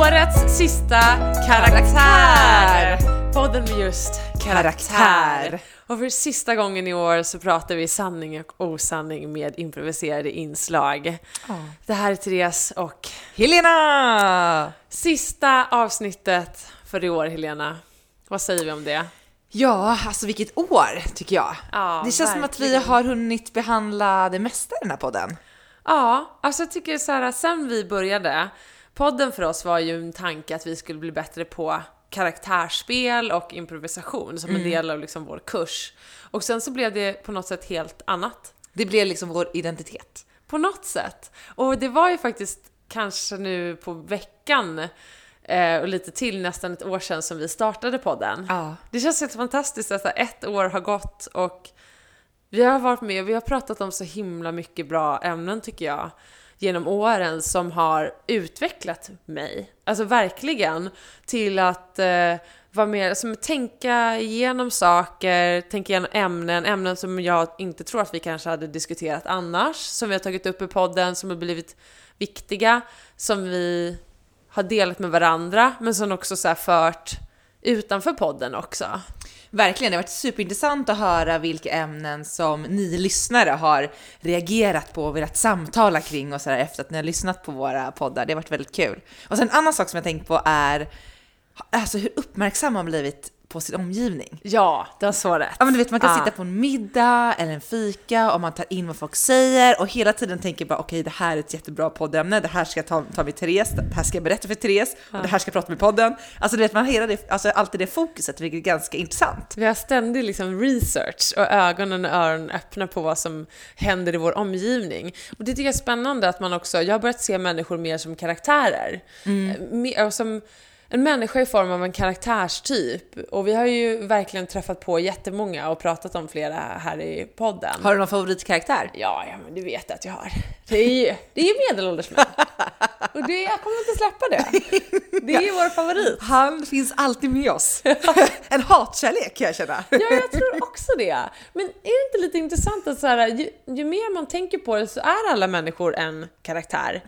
Årets sista karaktär! Podden med just karaktär. Karaktär. Och för sista gången i år så pratar vi sanning och osanning med improviserade inslag. Det här är Therese och Helena! sista avsnittet för i år, Helena. Vad säger vi om det? Ja, alltså vilket år tycker jag. Ja, det känns som att vi verkligen. har hunnit behandla det mesta i den här podden. Ja, alltså jag tycker så här, sen vi började, podden för oss var ju en tanke att vi skulle bli bättre på karaktärsspel och improvisation som en del av liksom vår kurs. Och sen så blev det på något sätt helt annat. Det blev liksom vår identitet. På något sätt. Och det var ju faktiskt kanske nu på veckan eh, och lite till nästan ett år sedan som vi startade podden. Ja. Det känns helt fantastiskt att ett år har gått och vi har varit med och vi har pratat om så himla mycket bra ämnen tycker jag genom åren som har utvecklat mig. Alltså verkligen till att eh, vara mer, alltså, tänka igenom saker, tänka igenom ämnen, ämnen som jag inte tror att vi kanske hade diskuterat annars, som vi har tagit upp i podden, som har blivit viktiga, som vi har delat med varandra, men som också så här fört utanför podden också. Verkligen, det har varit superintressant att höra vilka ämnen som ni lyssnare har reagerat på och velat samtala kring och sådär efter att ni har lyssnat på våra poddar. Det har varit väldigt kul. Och sen en annan sak som jag tänkt på är alltså hur uppmärksam man blivit på sin omgivning. Ja, det har så rätt. Ja men du vet man kan Ah. sitta på en middag eller en fika och man tar in vad folk säger och hela tiden tänker bara okej det här är ett jättebra poddämne, det här ska jag ta, ta med Therese, det här ska jag berätta för Therese och det här ska jag prata med podden. Alltså du vet man har hela det, alltså alltid det fokuset vilket är ganska intressant. Vi har ständig liksom research och ögonen och öronen öppna på vad som händer i vår omgivning. Och det tycker jag är spännande att man också, jag har börjat se människor mer som karaktärer. Mm. Och som en människa i form av en karaktärstyp. Och vi har ju verkligen träffat på jättemånga och pratat om flera här i podden. Har du någon favoritkaraktär? Ja, ja, men du vet att jag har. Det är ju, det är medelålders män. Och det, jag kommer inte släppa det. Det är vår favorit. Han finns alltid med oss. en hatkärlek kan jag känna. Ja, jag tror också det. Men är det inte lite intressant att så här, ju, ju mer man tänker på det så är alla människor en karaktär.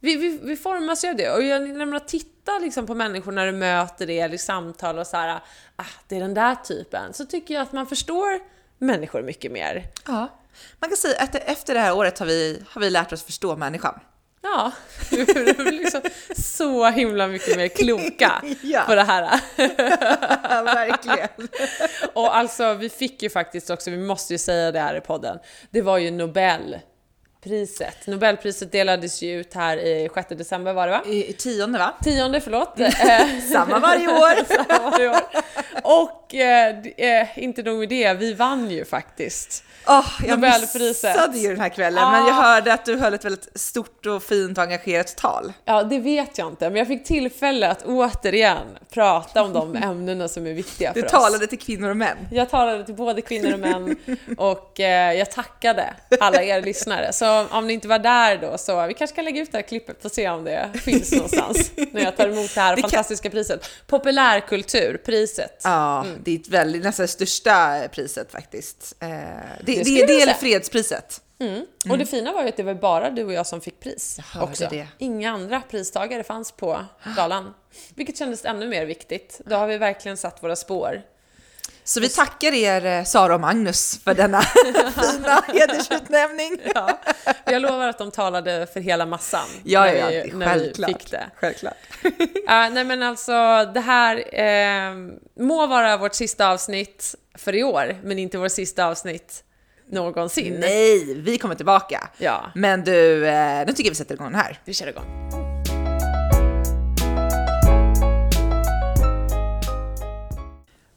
Vi, vi, vi formas ju av det. Och jag, när man tittar liksom på människor när du möter det eller i samtal och så här, ah, det är den där typen, så tycker jag att man förstår människor mycket mer. Ja. Man kan säga att efter det här året har vi, har vi lärt oss förstå människan. Ja, vi blir liksom så himla mycket mer kloka Ja. på det här. Ja, verkligen. Och alltså, vi fick ju faktiskt också, vi måste ju säga det här i podden, det var ju Nobelpriset. Nobelpriset delades ju ut här i 6 december var det va? I, tionde va? Tionde, förlåt. Eh, Samma varje år. Samma varje år. Och eh, eh, inte nog med det, vi vann ju faktiskt. Oh, jag Nobelpriset. missade ju den här kvällen, Ah. men jag hörde att du höll ett väldigt stort och fint och engagerat tal. Ja, det vet jag inte, men jag fick tillfälle att återigen prata om de ämnena som är viktiga för Du oss. talade till kvinnor och män. Jag talade till både kvinnor och män och eh, jag tackade alla er lyssnare. Så om ni inte var där då så vi kanske kan lägga ut det här klippet och se om det finns någonstans när jag tar emot det här Det kan- fantastiska priset. Populärkulturpriset. Ja, det är ett väldigt, nästan största priset faktiskt. Eh, det, det, det, är säga. fredspriset. Mm. Och det fina var ju att det var bara du och jag som fick pris hörde också. det. Inga andra pristagare fanns på galan. Vilket kändes ännu mer viktigt. Då har vi verkligen satt våra spår. Så vi tackar er eh, Sara och Magnus för denna fina hedersutnämning. Ja. Jag lovar att de talade för hela massan Ja, när, ja, vi, när vi fick det. Självklart. Ja, nej men alltså, det här eh, må vara vårt sista avsnitt för i år, men inte vårt sista avsnitt någonsin. Nej, vi kommer tillbaka. Ja, Men du, eh, nu tycker jag vi sätter igång den här. vi kör igång.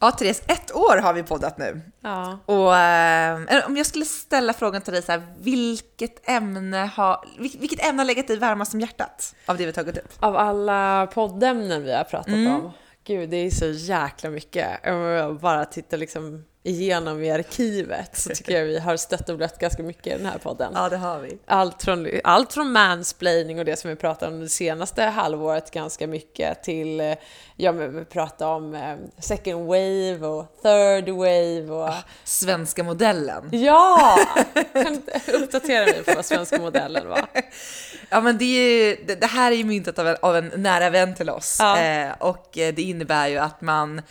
Ja, Therese, ett år har vi poddat nu. Ja. Och eh, om jag skulle ställa frågan till dig så här, vilket ämne har, vil- vilket ämne har legat dig varmast om hjärtat av det vi tagit upp? Av alla poddämnen vi har pratat om, gud det är så jäkla mycket. Jag bara titta liksom igenom i arkivet så tycker jag vi har stött och blött ganska mycket i den här podden. Ja, det har vi. Allt från, allt från mansplaining och det som vi pratade om det senaste halvåret ganska mycket till, ja men vi pratade om eh, second wave och third wave och... Svenska modellen. Ja! Kan uppdatera mig på vad svenska modellen var? Ja, men det, ju, det, det här är ju myntat av en, av en nära vän till oss Ja. eh, och eh, det innebär ju att man,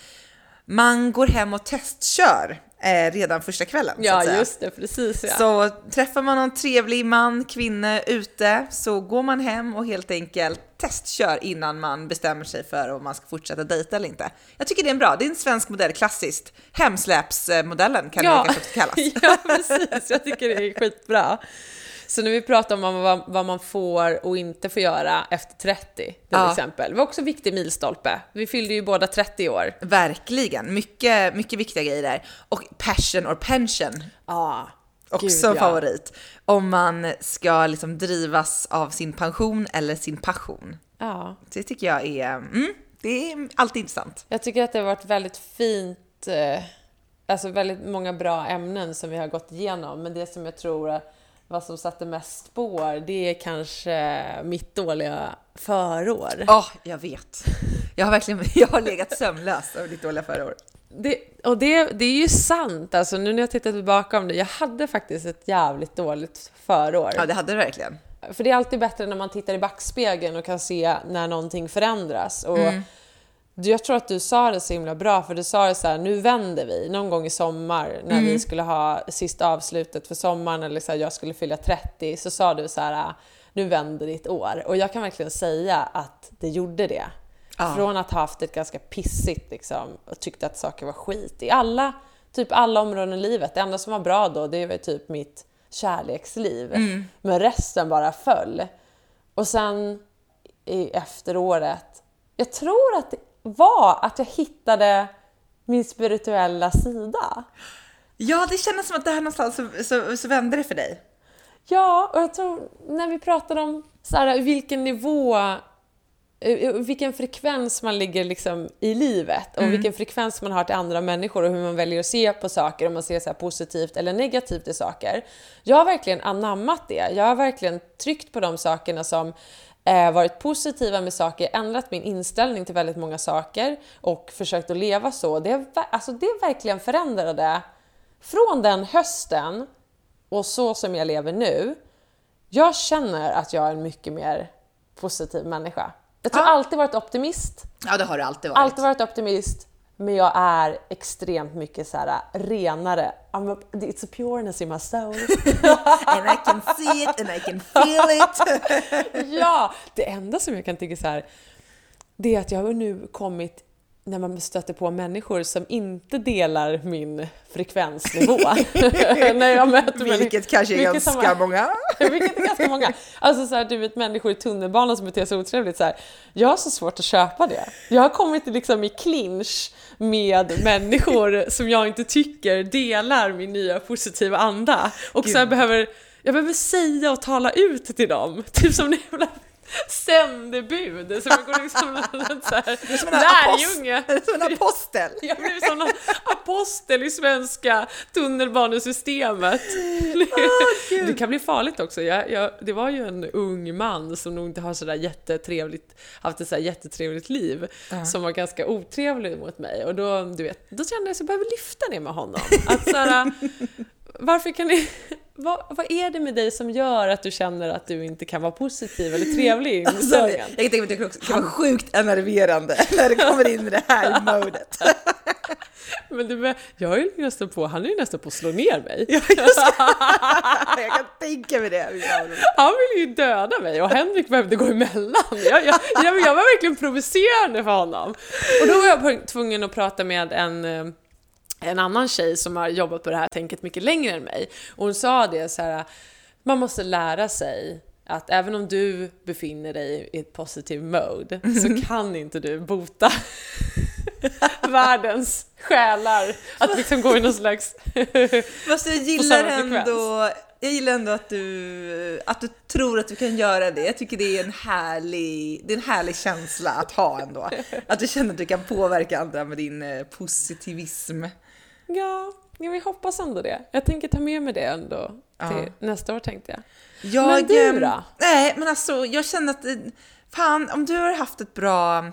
man går hem och testkör eh, redan första kvällen. Ja, just det, precis ja. Så träffar man någon trevlig man, kvinna ute så går man hem och helt enkelt testkör innan man bestämmer sig för om man ska fortsätta dejta eller inte. Jag tycker det är en bra, det är en svensk modell, klassiskt. Hemsläpsmodellen kan det ja. kanske också kallas. ja, precis. Jag tycker det är skitbra. Så när vi pratar om vad, vad man får och inte får göra efter 30 till Ja. exempel. Det var också en viktig milstolpe. Vi fyllde ju båda 30 år. Verkligen, mycket, mycket viktiga grejer där. Och passion or pension, Ja, också en favorit. Om man ska liksom drivas av sin pension eller sin passion. Ja. Det tycker jag är, mm, det är alltid intressant. Jag tycker att det har varit väldigt fint, eh, alltså väldigt många bra ämnen som vi har gått igenom, men det som jag tror vad som satte mest spår, det är kanske mitt dåliga förår. Ja, jag vet. Jag har verkligen jag har legat sömnlös av ditt dåliga förra året. Det, och det, det är ju sant, alltså nu när jag tittar tillbaka om det, jag hade faktiskt ett jävligt dåligt förår. Ja, det hade du verkligen. För det är alltid bättre när man tittar i backspegeln och kan se när någonting förändras. Och du- Jag tror att du sa det så himla bra, för du sa det så här, nu vänder vi. Någon gång i sommar när vi skulle ha sista avslutet för sommaren, eller så här, jag skulle fylla 30, så sa du så här, nu vänder ditt år. Och jag kan verkligen säga att det gjorde det. Ja. Från att ha haft ett ganska pissigt liksom, och tyckte att saker var skit i alla, typ alla områden i livet. Det enda som var bra då, det var typ mitt kärleksliv. Men resten bara föll. Och sen i efteråret, jag tror att det var att jag hittade min spirituella sida. Ja, det kändes som att det här någonstans så, så, så vände det för dig. Ja, och jag tror när vi pratade om så här, vilken nivå, eh, vilken frekvens man ligger liksom i livet och vilken frekvens man har till andra människor och hur man väljer att se på saker, om man ser så positivt eller negativt i saker. Jag har verkligen anammat det. Jag har verkligen tryckt på de sakerna som eh, varit positiva med saker, ändrat min inställning till väldigt många saker och försökt att leva så. Det, har alltså det verkligen förändrade från den hösten och så som jag lever nu, jag känner att jag är en mycket mer positiv människa. Jag tror Ja. alltid varit optimist, Ja, det har du alltid varit. alltid varit optimist, men jag är extremt mycket så här renare. I'm a, it's a pureness in my soul. And I can see it and I can feel it. ja, det enda som jag kan tycka så här, det är att jag har nu kommit när man stöter på människor som inte delar min frekvensnivå. när jag möter människor- Vilket kanske är Vilket ganska är- många. Vilket är ganska många. Alltså så här, du vet människor i tunnelbanan som beter sig otrevligt så här. Jag har så svårt att köpa det. Jag har kommit liksom i clinch med människor som jag inte tycker delar min nya positiva anda. Och så här, behöver, jag behöver säga och tala ut till dem. Typ som en jävla sändebud. Så jag går liksom så här, som en lärjunge. Som en apostel. Jag blev som någon apostel i svenska tunnelbanesystemet. det kan bli farligt också. Jag, jag, det var ju en ung man som nog inte har sådär jättetrevligt, haft ett sådär jättetrevligt liv, som var ganska otrevlig mot mig. Och då, du vet, då kände jag att jag behöver lyfta det med honom. Att såhär, varför kan ni... Vad, vad är det med dig som gör att du känner att du inte kan vara positiv eller trevlig i Alltså, jag kan tänka mig att det kan vara sjukt enerverande när det kommer in i det här modet. Men det, jag är ju nästan på, han är ju nästan på att slå ner mig. Jag kan tänka mig det. Han ville ju döda mig och Henrik behövde gå emellan. Jag, jag, jag, jag var verkligen provocerande för honom. Och då var jag tvungen att prata med en, eh, en annan tjej som har jobbat på det här tänket mycket längre än mig. Och hon sa det så här, man måste lära sig att även om du befinner dig i ett positive mode så kan inte du bota världens själar att liksom gå i någon slags... Fast jag gillar ändå, jag gillar ändå att du, att du tror att du kan göra det. Jag tycker det är en härlig, det är en härlig känsla att ha ändå. Att du känner att du kan påverka andra med din eh, positivism. Ja, ja, vi hoppas ändå det. Jag tänker ta med mig det ändå till Ja. nästa år tänkte jag. Jag, Men du ehm, då? Nej, men alltså jag känner att, eh, fan om du har haft ett bra eh,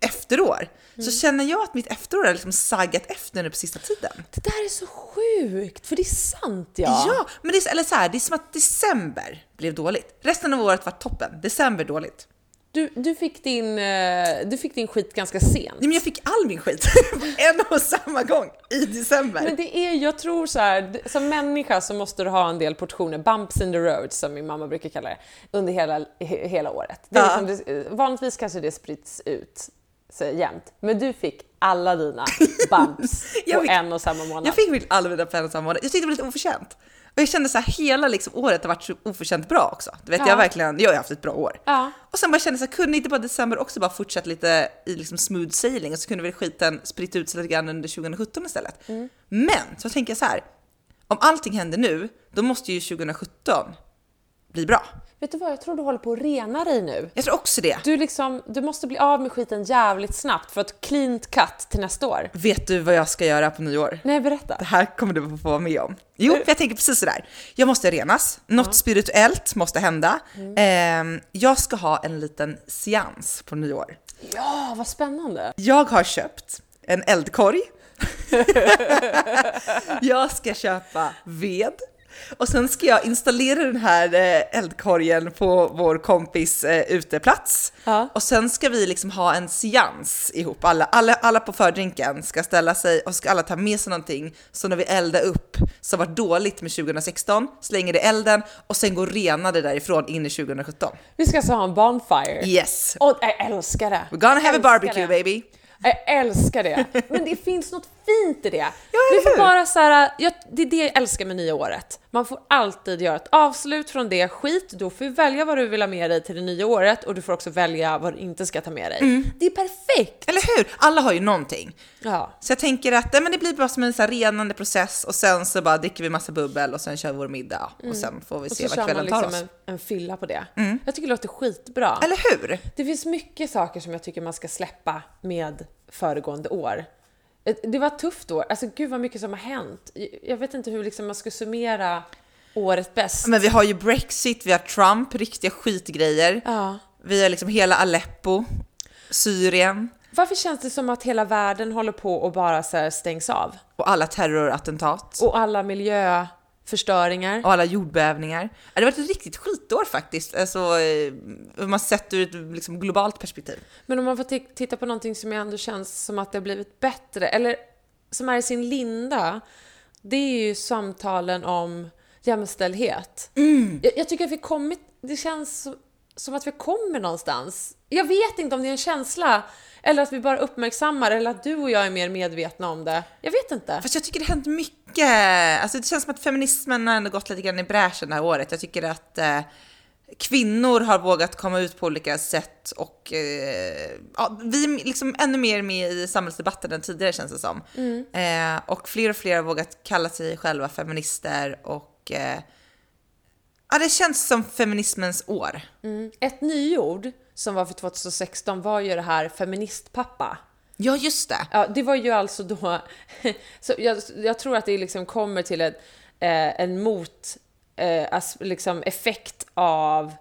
efterår, Mm. så känner jag att mitt efterår har liksom saggat efter nu på sista tiden. Det där är så sjukt, för det är sant ja. Ja, men det är, eller så här, det är som att december blev dåligt. Resten av året var toppen, december dåligt. Du, du, fick din, eh, du fick din skit ganska sent. Nej, men jag fick all min skit en och samma gång i december. Men det är, jag tror så här, som människa så måste du ha en del portioner, bumps in the road som min mamma brukar kalla det, under hela, he, hela året. Det Ja. liksom, det, vanligtvis kanske det sprids ut så jämnt, men du fick alla dina bumps på fick- en och samma månad. Jag fick alla mina på en och samma månad. Jag tyckte det var lite oförtjänt. Och jag kände så här, hela liksom året har varit så oförtjänt bra också. Du vet, Ja. jag verkligen, jag har haft ett bra år. Ja. Och sen bara kände så här, kunde inte bara december också bara fortsätta lite i liksom smooth sailing och så kunde väl skiten spritt ut sig lite grann under 2017 istället. Mm. Men så tänker jag så här, om allting händer nu, då måste ju 2017 bli bra. Vet du vad, jag tror du håller på att rena dig nu. Jag tror också det. Du, liksom, du måste bli av med skiten jävligt snabbt för att cleant cut till nästa år. Vet du vad jag ska göra på nyår? Nej, berätta. Det här kommer du få vara med om. Jo, för jag tänker precis sådär. Jag måste renas, något spirituellt måste hända. Ehm, jag ska ha en liten seans på nyår. Ja, vad spännande. Jag har köpt en eldkorg. jag ska köpa ved. Och sen ska jag installera den här eh, eldkorgen på vår kompis eh, uteplats. Ja. Och sen ska vi liksom ha en seans ihop. Alla, alla, alla på fördrinken ska ställa sig och ska alla ta med sig någonting. Så när vi eldar upp som var dåligt med 2016, slänger det i elden och sen går renade därifrån in i 2017. Vi ska alltså ha en bonfire. Yes! Och jag älskar det. We're gonna have a barbecue det. baby! Jag älskar det. Men det finns något fint i det. eller Vi får hur? bara så här, jag, det är det jag älskar med nya året. Man får alltid göra ett avslut från det skit, då får du välja vad du vill ha med dig till det nya året och du får också välja vad du inte ska ta med dig. Mm. Det är perfekt! Eller hur? Alla har ju någonting. Ja. Så jag tänker att nej, men det blir bara som en så renande process och sen så bara dricker vi massa bubbel och sen kör vi vår middag och sen får vi Och se så vad kör man kvällen tar liksom oss. en, en fylla på det. Jag tycker det låter skitbra. Eller hur? Det finns mycket saker som jag tycker man ska släppa med föregående år. Ett- Det var ett tufft år. Alltså gud vad mycket som har hänt. Jag vet inte hur liksom man ska summera året bäst. Men vi har ju Brexit, vi har Trump, riktiga skitgrejer. Ja. Vi har liksom hela Aleppo, Syrien Varför känns det som att hela världen håller på och bara så stängs av? och alla terrorattentat Och alla miljöförstöringar. och alla jordbävningar. Det har varit ett riktigt skitår faktiskt, alltså, eh, man sett ur ett liksom, globalt perspektiv. Men om man får ti- titta på någonting som ändå känns som att det har blivit bättre, eller som är i sin linda, det är ju samtalen om jämställdhet. Jag, jag tycker att vi kommit, det känns som, att vi kommer någonstans. Jag vet inte om det är en känsla, eller att vi bara uppmärksammar, eller att du och jag är mer medvetna om det. Jag vet inte. Fast jag tycker det har hänt mycket. Alltså det känns som att feminismen har ändå gått lite grann i bräschen det här året. Jag tycker att eh, kvinnor har vågat komma ut på olika sätt och eh, ja, vi är liksom ännu mer med i samhällsdebatten än tidigare känns det som. Eh, och fler och fler har vågat kalla sig själva feminister och eh, ja, det känns som feminismens år. Ett nyord som var för 2016 var ju det här feministpappa. Ja, just det. Ja, det var ju alltså då... Så jag, jag tror att det liksom kommer till ett, eh, en mot... Eh, as, liksom effekt av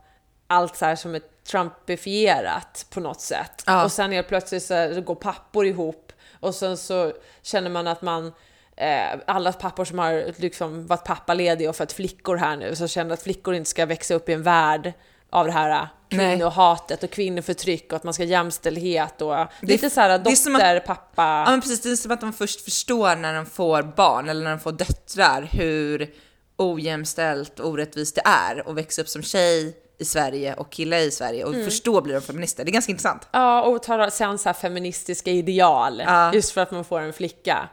allt så här som är trumpifierat på något sätt. Ja. Och sen helt plötsligt så här, går pappor ihop och sen så känner man att man eh, alla pappor som har liksom varit pappalediga och fått flickor här nu, så känner att flickor inte ska växa upp i en värld av det här Nej. kvinnohatet och kvinnoförtryck och att man ska ha jämställdhet och lite så här det är som att- dotter, pappa... Ja men precis, det är som att de först förstår när de får barn eller när de får döttrar hur ojämställt och orättvist det är att växa upp som tjej i Sverige och kille i Sverige och först då blir de feminister. Det är ganska intressant. Ja, och tar sen så feministiska ideal, Ja. just för att man får en flicka.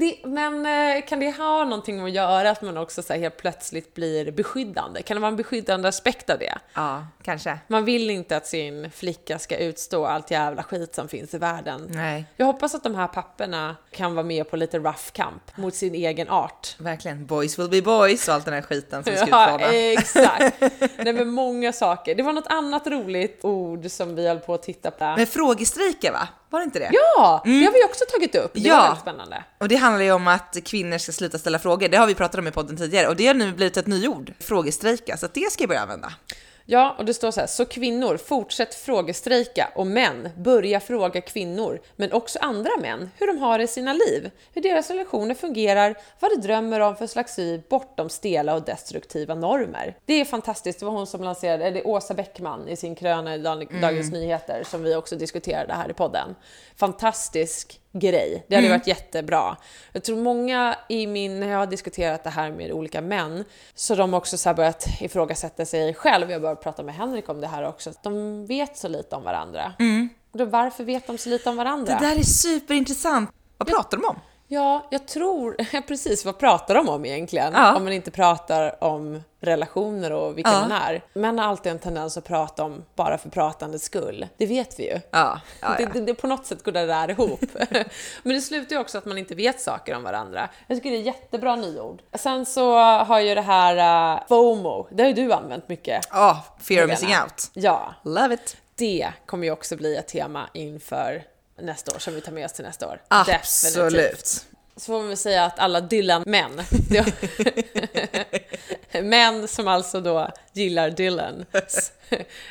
Det, men eh, kan det ha någonting att göra att man också så helt plötsligt blir beskyddande? Kan det vara en beskyddande aspekt av det? Ja, kanske. Man vill inte att sin flicka ska utstå allt jävla skit som finns i världen. Nej, Jag hoppas att de här papperna kan vara med på lite rough camp mot sin egen art. verkligen. Boys will be boys och allt den här skiten som vi ska Ja, utmana. exakt. Nej, men många många saker. Det var något annat roligt ord som vi höll på att titta på. Men frågestrejker va? Var det inte det? Ja, det har vi också tagit upp. Det Ja. var väldigt spännande. Och det handlar ju om att kvinnor ska sluta ställa frågor. Det har vi pratat om i podden tidigare och det har nu blivit ett nyord. Frågestrejka, så det ska jag börja använda. Ja, och det står så här, så kvinnor, fortsätt frågestrejka och män, börja fråga kvinnor, men också andra män, hur de har det i sina liv, hur deras relationer fungerar, vad de drömmer om för slags liv bortom stela och destruktiva normer. Det är fantastiskt, det var hon som lanserade, eller Åsa Bäckman i sin kröna i Dag- Dagens Nyheter, som vi också diskuterade här i podden. Fantastisk grej, det hade varit jättebra. Jag tror många i min, när jag har diskuterat det här med olika män, så de också så börjat ifrågasätta sig själv. Jag börjat prata med Henrik om det här också. De vet så lite om varandra. Och då, varför vet de så lite om varandra? Det där är superintressant. Vad pratar de om? Ja, jag tror, precis vad pratar de om egentligen? Ja. Om man inte pratar om relationer och vilka Ja. man är. Män har alltid en tendens att prata om bara för pratandets skull. Det vet vi ju. Ja, Det, det, det, på något sätt går det där ihop. Men det slutar ju också att man inte vet saker om varandra. Jag tycker det är jättebra nyord. Sen så har ju det här uh, FOMO, det har ju du använt mycket. Ja, fear of missing out. Ja, Love it. det kommer ju också bli ett tema inför nästa år, som vi tar med oss till nästa år. Absolut. Så får man väl säga att alla Dylan-män, män som alltså då gillar Dylan.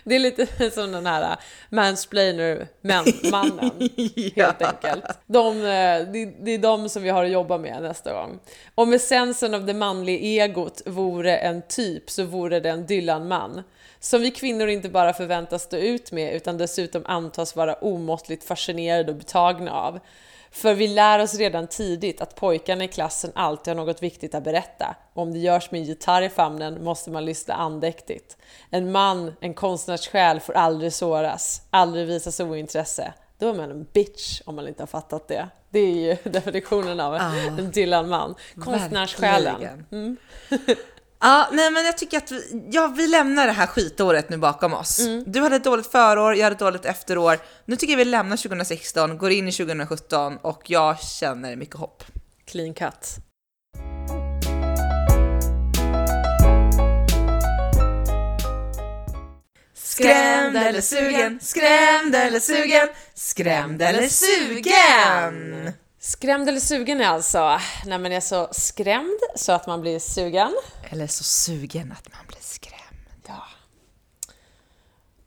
Det är lite som den här mansplainer-mannen, helt enkelt. De, eh, det är de som vi har att jobba med nästa gång. Om essensen av det manliga egot vore en typ så vore det en Dylan-man. Som vi kvinnor inte bara förväntas stå ut med utan dessutom antas vara omåttligt fascinerade och betagna av. För vi lär oss redan tidigt att pojkarna i klassen alltid har något viktigt att berätta. Och om det görs med en gitarr i famnen måste man lyssna andäktigt. En man, en konstnärssjäl får aldrig såras, aldrig visas ointresse. Då är man en bitch om man inte har fattat det. Det är ju definitionen av en Dylan-man. Konstnärssjälen. Verkligen. Ja, nej men jag tycker att vi, ja, vi lämnar det här skitåret nu bakom oss. Du hade ett dåligt förår, jag hade ett dåligt efterår. Nu tycker jag vi lämnar 2016, går in i 2017 och jag känner mycket hopp. Clean cut. Skrämd eller sugen, skrämd eller sugen, skrämd eller sugen. Skrämd eller sugen är alltså när man är så skrämd så att man blir sugen. Eller så sugen att man blir skrämd. Ja.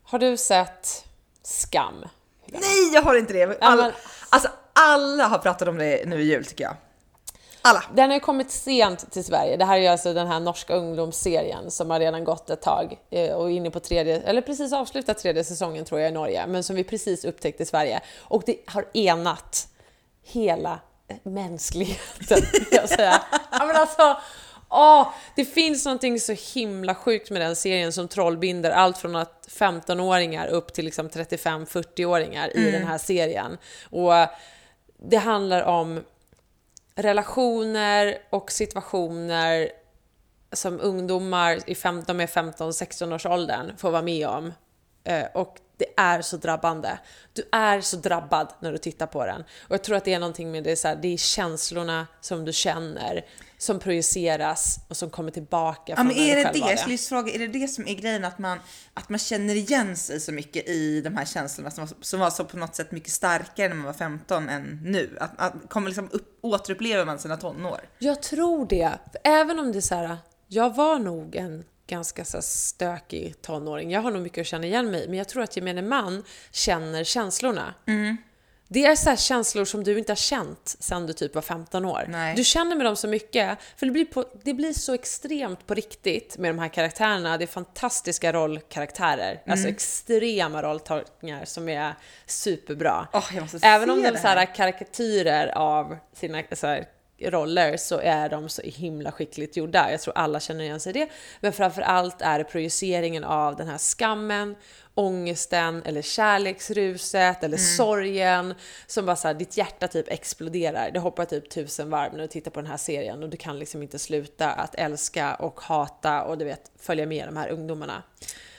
Har du sett Skam? Nej, jag har inte det. Ja, Alla, men- alltså alla har pratat om det nu i jul tycker jag. Alla. Den har ju kommit sent till Sverige. Det här är alltså den här norska ungdomsserien som har redan gått ett tag eh, och inne på tredje, eller precis avslutat tredje säsongen tror jag i Norge, men som vi precis upptäckte i Sverige. Och det har enat hela eh, mänskligheten, jag säga. ja, men alltså, åh, det finns någonting så himla sjukt med den serien som trollbinder allt från att 15-åringar upp till liksom 35-40-åringar i den här serien. Och eh, det handlar om relationer och situationer som ungdomar i 15 med 15-16 års åldern får vara med om. Eh, Och det är så drabbande. Du är så drabbad när du tittar på den. Och jag tror att det är någonting med det, så här, det är känslorna som du känner som projiceras och som kommer tillbaka Ja, från men är det det? Jag skulle fråga, är det det som är grejen? Att man, att man känner igen sig så mycket i de här känslorna som var, som var så på något sätt mycket starkare när man var 15 än nu? Att, att kommer liksom upp, återupplever man sina tonår? Jag tror det. För Även om det är så här, jag var nog en ganska så stökig tonåring. Jag har nog mycket att känna igen mig i, men jag tror att gemene man känner känslorna. Det är så här känslor som du inte har känt sedan du typ var 15 år. Nej. Du känner med dem så mycket, för det blir, på, det blir så extremt på riktigt med de här karaktärerna. Det är fantastiska rollkaraktärer, alltså extrema rolltolkningar som är superbra. Måste Även om de det så här här. karikatyrer av sina så här, roller så är de så himla skickligt gjorda. Jag tror alla känner igen sig i det. Men framför allt är det projiceringen av den här skammen, ångesten eller kärleksruset eller sorgen som bara så här, ditt hjärta typ exploderar. Det hoppar typ tusen varv när du tittar på den här serien och du kan liksom inte sluta att älska och hata och du vet följa med de här ungdomarna.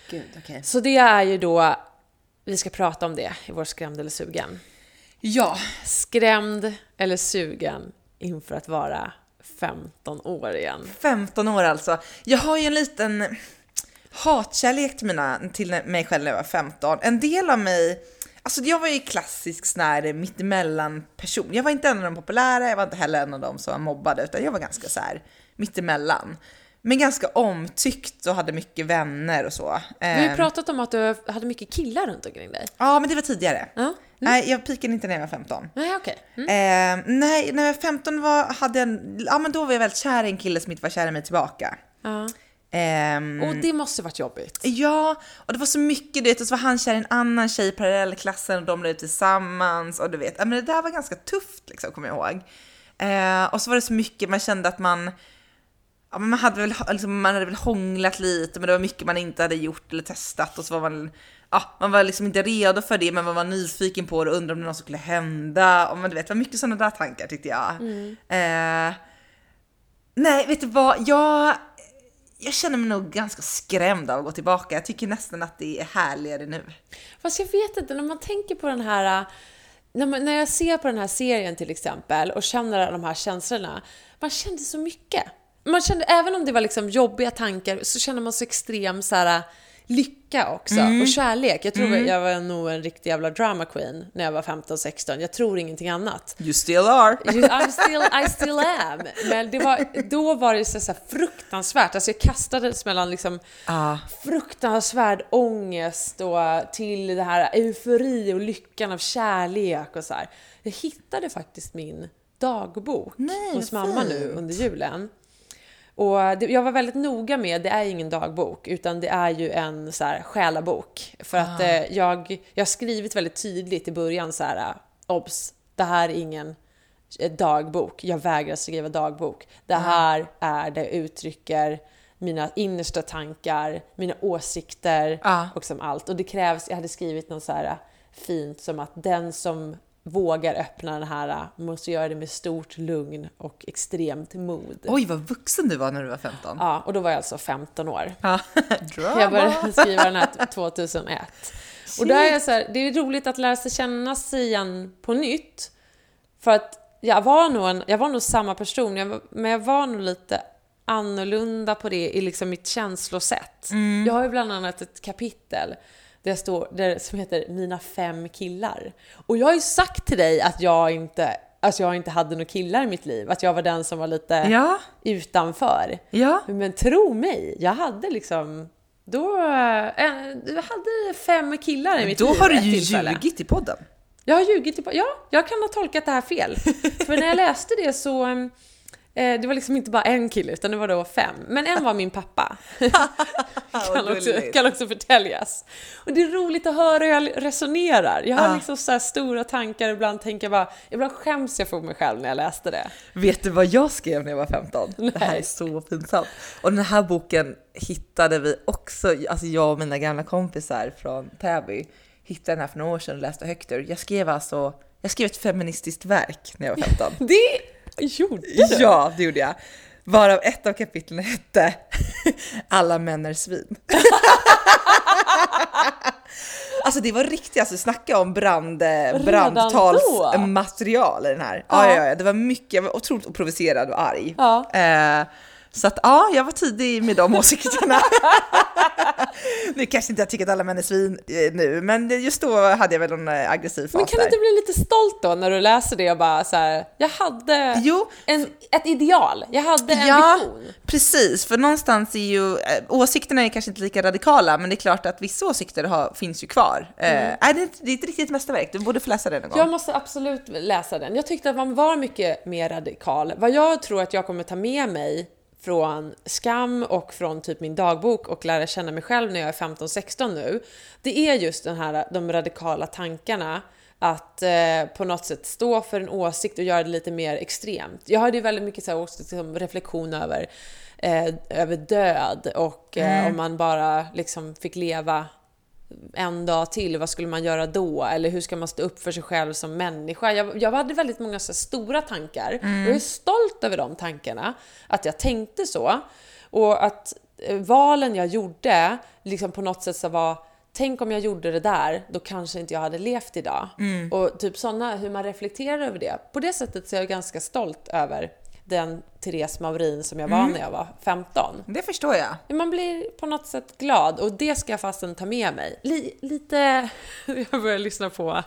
Gud, okej. Så det är ju då, vi ska prata om det i vår skrämd eller sugen Ja, skrämd eller sugen inför att vara 15 år igen. 15 år alltså. Jag har ju en liten... hatkärlek till, mina, till mig själv när jag var 15. En del av mig, alltså jag var ju klassisk sån här mittemellan person. Jag var inte en av de populära, jag var inte heller en av de som var mobbade, utan jag var ganska så här mittemellan. Men ganska omtyckt och hade mycket vänner och så. Vi har ju Ehm, pratat om att du hade mycket killar runt omkring dig. Ja, men det var tidigare. Ja. Nej, jag pikade inte när jag var 15. Nej, okej. Mm. Eh, nej, när jag var 15 var, hade jag, ja men då var jag väldigt kär i en kille som inte var kär i mig tillbaka. Ja. Ehm, Och det måste varit jobbigt. Ja, och det var så mycket, du vet, och så var han kär i en annan tjej i parallellklassen och de blev tillsammans och du vet, men det där var ganska tufft liksom, kommer jag ihåg. Eh, och så var det så mycket, man kände att man, ja, men man hade väl liksom, man hade väl hånglat lite, men det var mycket man inte hade gjort eller testat och så var man, ja, man var liksom inte redo för det, men man var nyfiken på det och undrade om det något skulle hända. Och man, du vet, det var mycket sådana där tankar tyckte jag. Eh, nej, vet du vad, jag jag känner mig nog ganska skrämd av att gå tillbaka. Jag tycker nästan att det är härligare nu. Fast jag vet inte, när man tänker på den här... äh, När, man, när jag ser på den här serien till exempel och känner alla de här känslorna, man kände så mycket. Man kände, även om det var liksom jobbiga tankar, så kände man så extrem så här, äh, lycka också och kärlek. Jag tror jag var nog en riktig jävla drama queen när jag var 15-16. Jag tror ingenting annat. You still are. I'm still, I still am. Men det var, då var det så, så fruktansvärt. Alltså jag kastades mellan liksom Ja. fruktansvärd ångest och till det här eufori och lyckan av kärlek och så här. Jag hittade faktiskt min dagbok Nej, hos mamma fint. nu under julen. Och det, jag var väldigt noga med, det är ingen dagbok, utan det är ju en så här själabok. För att Ah. eh, jag, jag har skrivit väldigt tydligt i början så här, obs, det här är ingen eh, dagbok, jag vägrar skriva dagbok. Ah. Det här är, det uttrycker mina innersta tankar, mina åsikter Ja. och som allt. Och det krävs, jag hade skrivit något så här fint som att den som vågar öppna den här måste göra det med stort lugn och extremt mod. Oj, vad vuxen du var när du var 15. Ja, och då var jag alltså 15 år. Ja. Drama. Jag började skriva den här 2001. Och där är jag så här, det är roligt att lära sig känna sig igen på nytt. För att jag var nog, en, jag var nog samma person, jag men jag var nog lite annorlunda på det i liksom mitt känslosätt. Jag har ju bland annat ett kapitel där står, där, som heter Mina fem killar. Och jag har ju sagt till dig att jag inte, alltså jag inte hade några killar i mitt liv, att jag var den som var lite Ja, utanför. ja. Men tro mig, jag hade liksom... Då... eh, Jag hade fem killar i mitt Då liv har du ju tillfälle. ljugit i podden. Jag har ljugit. Typ, ja, jag kan ha tolkat det här fel. För när jag läste det så... Eh, det var liksom inte bara en kille, utan det var då fem. Men en var min pappa. kan, också, kan också förtäljas. Och det är roligt att höra hur jag resonerar. Jag har Ja. liksom så stora tankar, ibland tänker jag bara... Ibland skäms jag för mig själv när jag läste det. Vet du vad jag skrev när jag var 15? Det här Nej. är så pinsamt. Och den här boken hittade vi också, alltså jag och mina gamla kompisar från Täby hittade den här för några år sedan och läste högt ur. Jag skrev alltså, jag skrev ett feministiskt verk när jag var 15. Det gjorde du! Ja, det gjorde jag. Varav ett av kapitlen hette Alla män är svin. Alltså det var riktigt, alltså snacka om brand, då? brandtalsmaterial i den här. Ja. Ja. Ja, ja, det var mycket, jag var otroligt provocerad och arg. Ja. Eh, så att ja, jag var tidig med de åsikterna. nu kanske inte jag tycker att alla män är svin eh, nu, men just då hade jag väl en eh, aggressiv fas Men kan du inte bli lite stolt då när du läser det och bara så här, jag hade Jo, en, ett ideal, jag hade en Ja, vision. precis. För någonstans är ju, eh, åsikterna är kanske inte lika radikala, men det är klart att vissa åsikter har, finns ju kvar. Eh, nej, det, är inte- det är ett riktigt mästerverk, du borde få läsa det någon gång. Jag måste absolut läsa den. Jag tyckte att man var mycket mer radikal. Vad jag tror att jag kommer ta med mig från skam och från typ min dagbok och lära känna mig själv när jag är 15-16 nu, det är just den här, de radikala tankarna att eh, på något sätt stå för en åsikt och göra det lite mer extremt. Jag hade ju väldigt mycket så här, också, liksom, reflektion över, eh, över död och eh, om man bara liksom fick leva en dag till, vad skulle man göra då? Eller hur ska man stå upp för sig själv som människa? Jag, jag hade väldigt många så stora tankar och jag är stolt över de tankarna, att jag tänkte så. Och att eh, valen jag gjorde liksom på något sätt så var Tänk om jag gjorde det där, då kanske inte jag hade levt idag. Och typ sådana, hur man reflekterar över det. På det sättet så är jag ganska stolt över den Therese Maurin som jag var när jag var 15. Det förstår jag. Man blir på något sätt glad och det ska jag fasen ta med mig. Li, lite... Jag börjar lyssna på...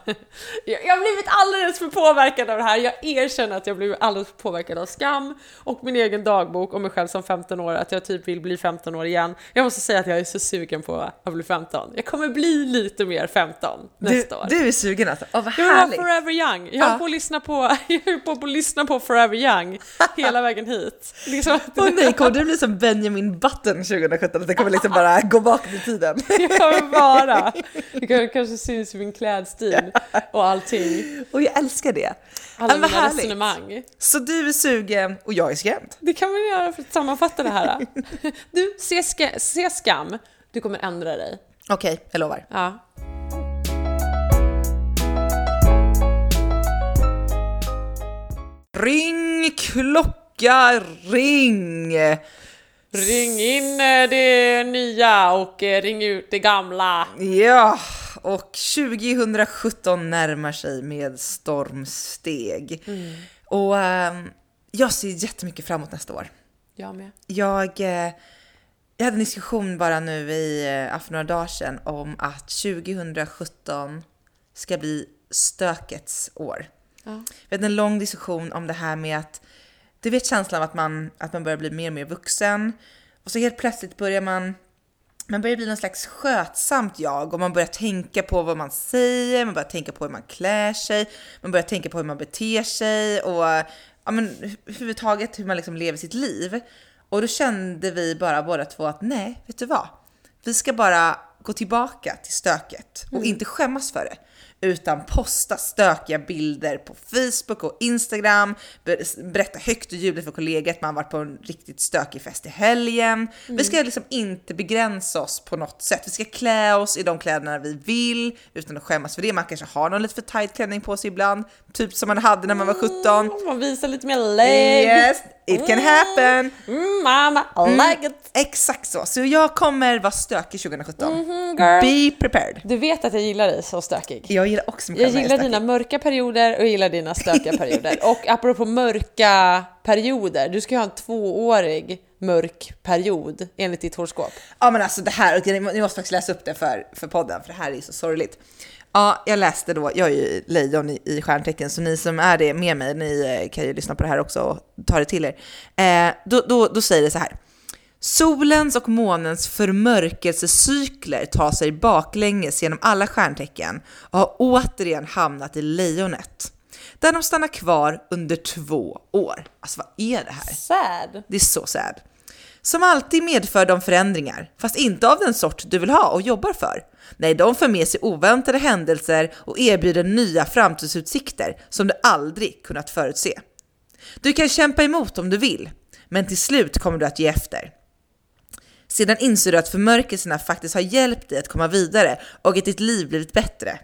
Jag, har blivit alldeles för påverkad av det här. Jag erkänner att jag blivit alldeles för påverkad av skam och min egen dagbok och mig själv som 15 år, att jag typ vill bli 15 år igen. Jag måste säga att jag är så sugen på att bli 15. Jag kommer bli lite mer 15 nästa Du, år. du är sugen alltså? Åh, vad Jag var härligt! forever young. Jag Ja. höll på att lyssna på, jag höll på att lyssna på forever young hela vägen hit. Liksom Åh nej, kommer du bli som Benjamin Button 2017? Att det kommer liksom bara gå bakåt i tiden? jag vill vara. Det kan- kanske syns i min klädstil och allting. Och jag älskar det. Alla mina härligt. resonemang. Så du är sugen och jag är skrämd. Det kan man göra för att sammanfatta det här. Du, se, ska, se skam. Du kommer ändra dig. Okej, jag lovar. Ja. Ring klocka, ring! Ring in eh, det nya och eh, ring ut det gamla. Ja, och 2017 närmar sig med stormsteg. Och ehm, jag ser jättemycket framåt nästa år. Jag med. Jag, eh, jag hade en diskussion bara nu i, för några dagar sedan om att 2017 ska bli stökets år. Ja. Vi hade en lång diskussion om det här med att du vet känslan av att man, att man börjar bli mer och mer vuxen och så helt plötsligt börjar man man börjar bli någon slags skötsamt jag och man börjar tänka på vad man säger, man börjar tänka på hur man klär sig, man börjar tänka på hur man beter sig och ja, men, överhuvudtaget hur man liksom lever sitt liv. Och då kände vi bara båda två att nej, vet du vad? Vi ska bara gå tillbaka till stöket och inte skämmas för det utan posta stökiga bilder på Facebook och Instagram, ber- berätta högt och ljudligt för kollegor att man varit på en riktigt stökig fest i helgen. Vi ska liksom inte begränsa oss på något sätt. Vi ska klä oss i de kläderna vi vill utan att skämmas för det. Man kanske har någon lite för tight klänning på sig ibland, typ som man hade när man var 17. Man visar lite mer lägg. Yes, it can happen. Mm, mama, I like it. Exakt så. Så jag kommer vara stökig 2017. girl. Be prepared. Du vet att jag gillar dig så stökig. Jag gillar också Jag gillar stökig. dina mörka perioder och jag gillar dina stökiga perioder. Och apropå mörka perioder, du ska ju ha en tvåårig mörk period enligt ditt horoskop. Ja men alltså det här, ni måste faktiskt läsa upp det för, för podden för det här är så sorgligt. Ja, jag läste då, jag är ju lejon i, i stjärntecken så ni som är det med mig, ni eh, kan ju lyssna på det här också och ta det till er. Eh, då, då, då säger det så här. Solens och månens förmörkelsecykler tar sig baklänges genom alla stjärntecken och har återigen hamnat i lejonet. Där de stannar kvar under två år. Alltså vad är det här? Sad. Det är så sad. Som alltid medför de förändringar, fast inte av den sort du vill ha och jobbar för. Nej, de för med sig oväntade händelser och erbjuder nya framtidsutsikter som du aldrig kunnat förutse. Du kan kämpa emot om du vill, men till slut kommer du att ge efter. Sedan inser du att förmörkelserna faktiskt har hjälpt dig att komma vidare och att ditt liv blivit bättre.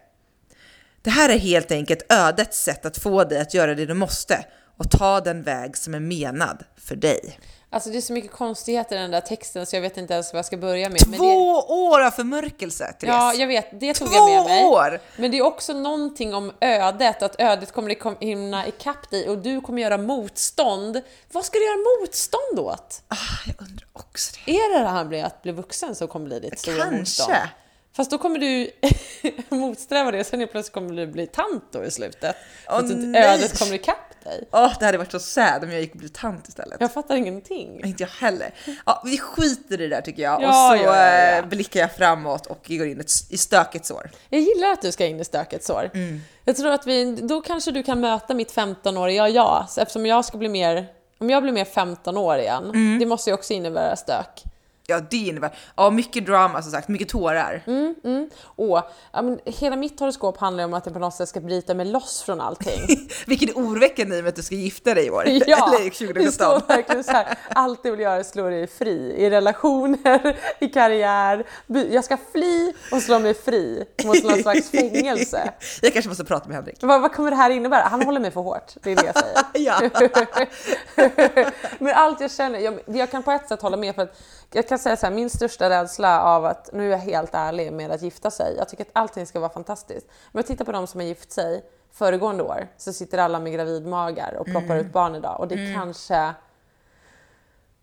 Det här är helt enkelt ödets sätt att få dig att göra det du måste och ta den väg som är menad för dig. Alltså det är så mycket konstigheter i den där texten så jag vet inte ens vad jag ska börja med. Två det, år av förmörkelse, Therese! ja, jag vet, det tog Två jag med mig. år! Men det är också någonting om ödet, att ödet kommer hinna ikapp dig och du kommer göra motstånd. Vad ska du göra motstånd åt? Ah, jag undrar också det. Är det det här med att bli vuxen som kommer bli ditt stora motstånd? Kanske. Fast då kommer du motsträva det, sen helt plötsligt kommer du bli tant då i slutet. För att ödet kommer ikapp dig. Åh, det hade varit så sad om jag gick och blev tant istället. Jag fattar ingenting. Inte jag heller. Ja, vi skiter i det där tycker jag Ja, och så ja, eh, blickar jag framåt och går in i stökets år. Jag gillar att du ska in i stökets år. Mm. Jag tror att vi, då kanske du kan möta mitt 15-åriga jag, eftersom jag ska bli mer, om jag blir mer 15 år igen, Mm. det måste ju också innebära stök. Ja, det innebär ja, mycket drama som sagt, mycket tårar. Mm, mm. Och, ja, men, hela mitt horoskop handlar ju om att jag på något sätt ska bryta mig loss från allting. Vilket är oroväckande i och med att du ska gifta dig i år. Ja, det 2017. står verkligen så här. Allt jag vill göra är slå dig fri i relationer, i karriär. Jag ska fly och slå mig fri mot någon slags fängelse. Jag kanske måste prata med Henrik. Vad, vad kommer det här innebära? Han håller mig för hårt, det är det jag säger. Men allt jag känner, jag, jag kan på ett sätt hålla med för att jag kan säga så här, min största rädsla av att, nu är jag helt ärlig med att gifta sig, jag tycker att allting ska vara fantastiskt. Men jag tittar på de som har gift sig föregående år så sitter alla med gravidmagar och ploppar ut barn idag och det kanske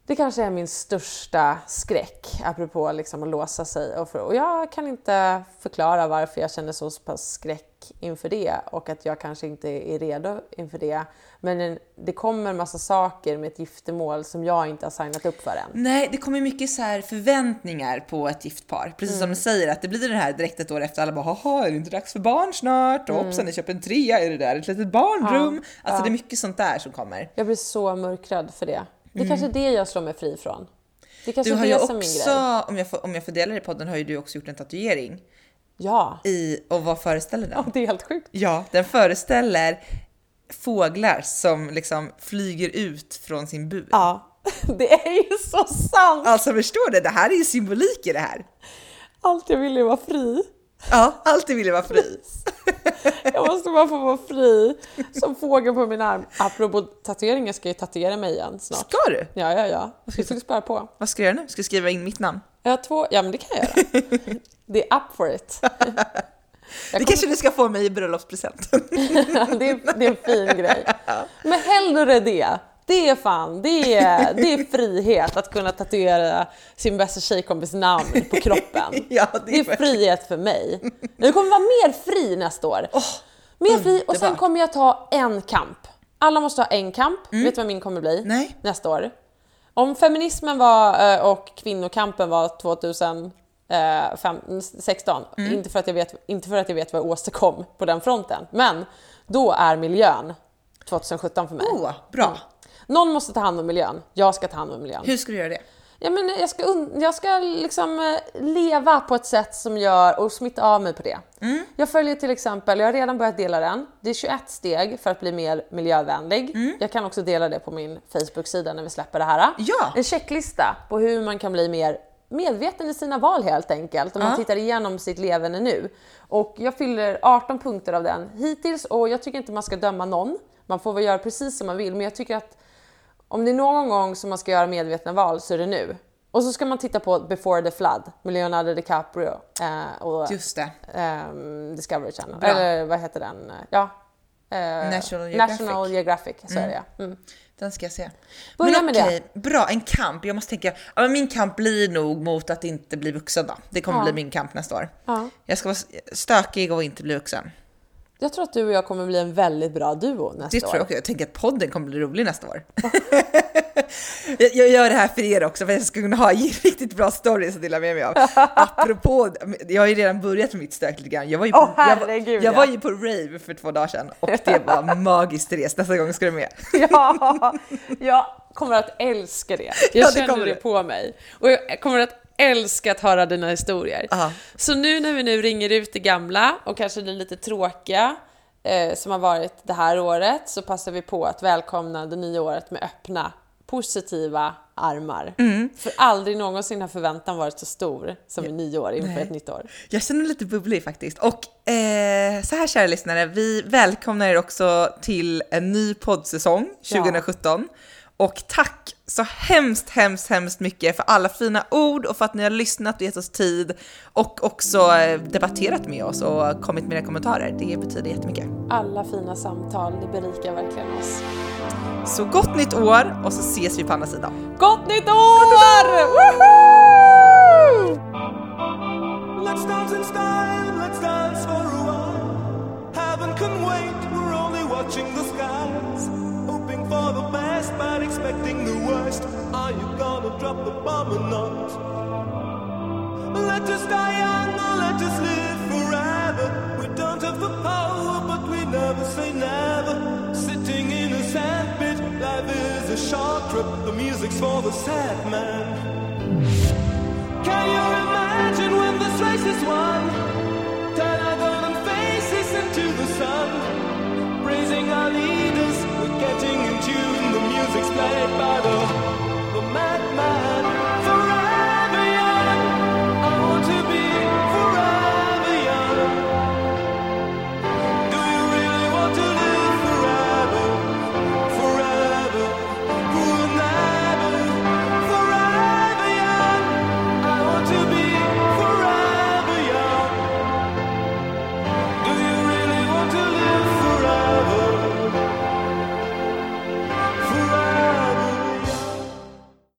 Det kanske är min största skräck, apropå liksom att låsa sig. Och, för, och jag kan inte förklara varför jag känner så pass skräck inför det och att jag kanske inte är redo inför det. Men det kommer en massa saker med ett giftermål som jag inte har signat upp för än. Nej, det kommer mycket så här förväntningar på ett gift par. Precis som du säger, att det blir det här direkt ett år efter. Alla bara “haha, är det inte dags för barn snart? Och hoppsan, ni köper en trea, är det där ett litet barnrum?” Alltså det är mycket sånt där som kommer. Jag blir så mörkrädd för det. Det är kanske är det jag slår mig fri från. Det är kanske Du har det ju som är min också, grej. om jag, får, om jag får dela det i podden, har ju du också gjort en tatuering. Ja, I, och vad föreställer den? det är helt sjukt. Ja, den föreställer fåglar som liksom flyger ut från sin bur. Ja, det är ju så sant! Alltså förstår du? Det här är ju symbolik i det här. Allt jag ville var fri. Ja, alltid ville vara fri. Jag måste bara få vara fri som fågel på min arm. Apropå tatueringar ska jag tatuera mig igen snart. Ska du? Ja, ja, ja. Jag ska spara på. Vad ska jag göra nu? Ska jag skriva in mitt namn? Jag har två, ja men det kan jag göra. Det är up for it. Jag Det kanske du ska få mig i bröllopspresent. det, är, det är en fin grej. Men hellre det. Det är fan, det är, det är frihet att kunna tatuera sin bästa tjejkompis namn på kroppen. Ja, det är frihet för mig. Jag kommer vara mer fri nästa år. mer fri och sen kommer jag ta en kamp. Alla måste ha en kamp. Vet du vad min kommer bli? Nej. Nästa år. Om feminismen var eh, och kvinnokampen var 2016, inte, för att jag vet, inte för att jag vet vad jag åstadkom på den fronten, men då är miljön 2017 för mig. Åh, bra. Någon måste ta hand om miljön. Jag ska ta hand om miljön. Hur ska du göra det? Ja, men jag ska, jag ska liksom eh, leva på ett sätt som gör och smitta av mig på det. Mm. Jag följer till exempel, jag har redan börjat dela den. Det är 21 steg för att bli mer miljövänlig. Mm. Jag kan också dela det på min Facebook-sida när vi släpper det här. Ja. En checklista på hur man kan bli mer medveten i sina val helt enkelt. Om man tittar igenom sitt levande nu. Och jag fyller 18 punkter av den hittills och jag tycker inte man ska döma någon. Man får väl göra precis som man vill, men jag tycker att om det är någon gång som man ska göra medvetna val så är det nu. Och så ska man titta på Before the Flood med Leonardo DiCaprio eh, och Just det. ehm, Discovery Channel. Bra. Eller vad heter den? Ja. eh, National Geographic. National Geographic, så är det. Mm. Den ska jag se. Börja men okej, bra, en kamp. Jag måste tänka, ja, min kamp blir nog mot att inte bli vuxen då. Det kommer Ja. bli min kamp nästa år. Ja. Jag ska vara stökig och inte bli vuxen. Jag tror att du och jag kommer bli en väldigt bra duo nästa Det tror år. jag också. Jag tänker att podden kommer bli rolig nästa år. jag, jag gör det här för er också för att jag ska kunna ha riktigt bra stories att dela med mig av. Apropå, jag har ju redan börjat med mitt stök lite grann. Jag var ju på, jag, var- herregud, jag ja. var ju på rave för två dagar sedan och det var magiskt Therese. Nästa gång ska du med. Ja, jag kommer att älska det. Jag Ja, det känner det på mig. Och jag kommer att älska att höra dina historier. Ja. Så nu när vi nu ringer ut det gamla och kanske det lite tråkiga eh, som har varit det här året så passar vi på att välkomna det nya året med öppna, positiva armar. Mm. För aldrig någonsin har förväntan varit så stor som i nyår inför ett nytt år. Jag känner mig lite bubblig faktiskt. Och eh, så här kära lyssnare, vi välkomnar er också till en ny poddsäsong 2017. Och tack så hemskt, hemskt, hemskt mycket för alla fina ord och för att ni har lyssnat och gett oss tid och också eh, debatterat med oss och kommit med era kommentarer. Det betyder jättemycket. Alla fina samtal, det berikar verkligen oss. Så gott nytt år och så ses vi på andra sidan. Gott nytt år! Woho! Let's dance in style, let's dance for a while. Heaven can wait, we're only watching the skies. Worst. Are you gonna drop the bomb or not? Let us die young or let us live forever. We don't have the power, but we never say never. Sitting in a sandpit, life is a short trip. The music's for the sad man. Can you imagine when this race is won? Turn our golden faces into the sun. Praising our leaders, Made by the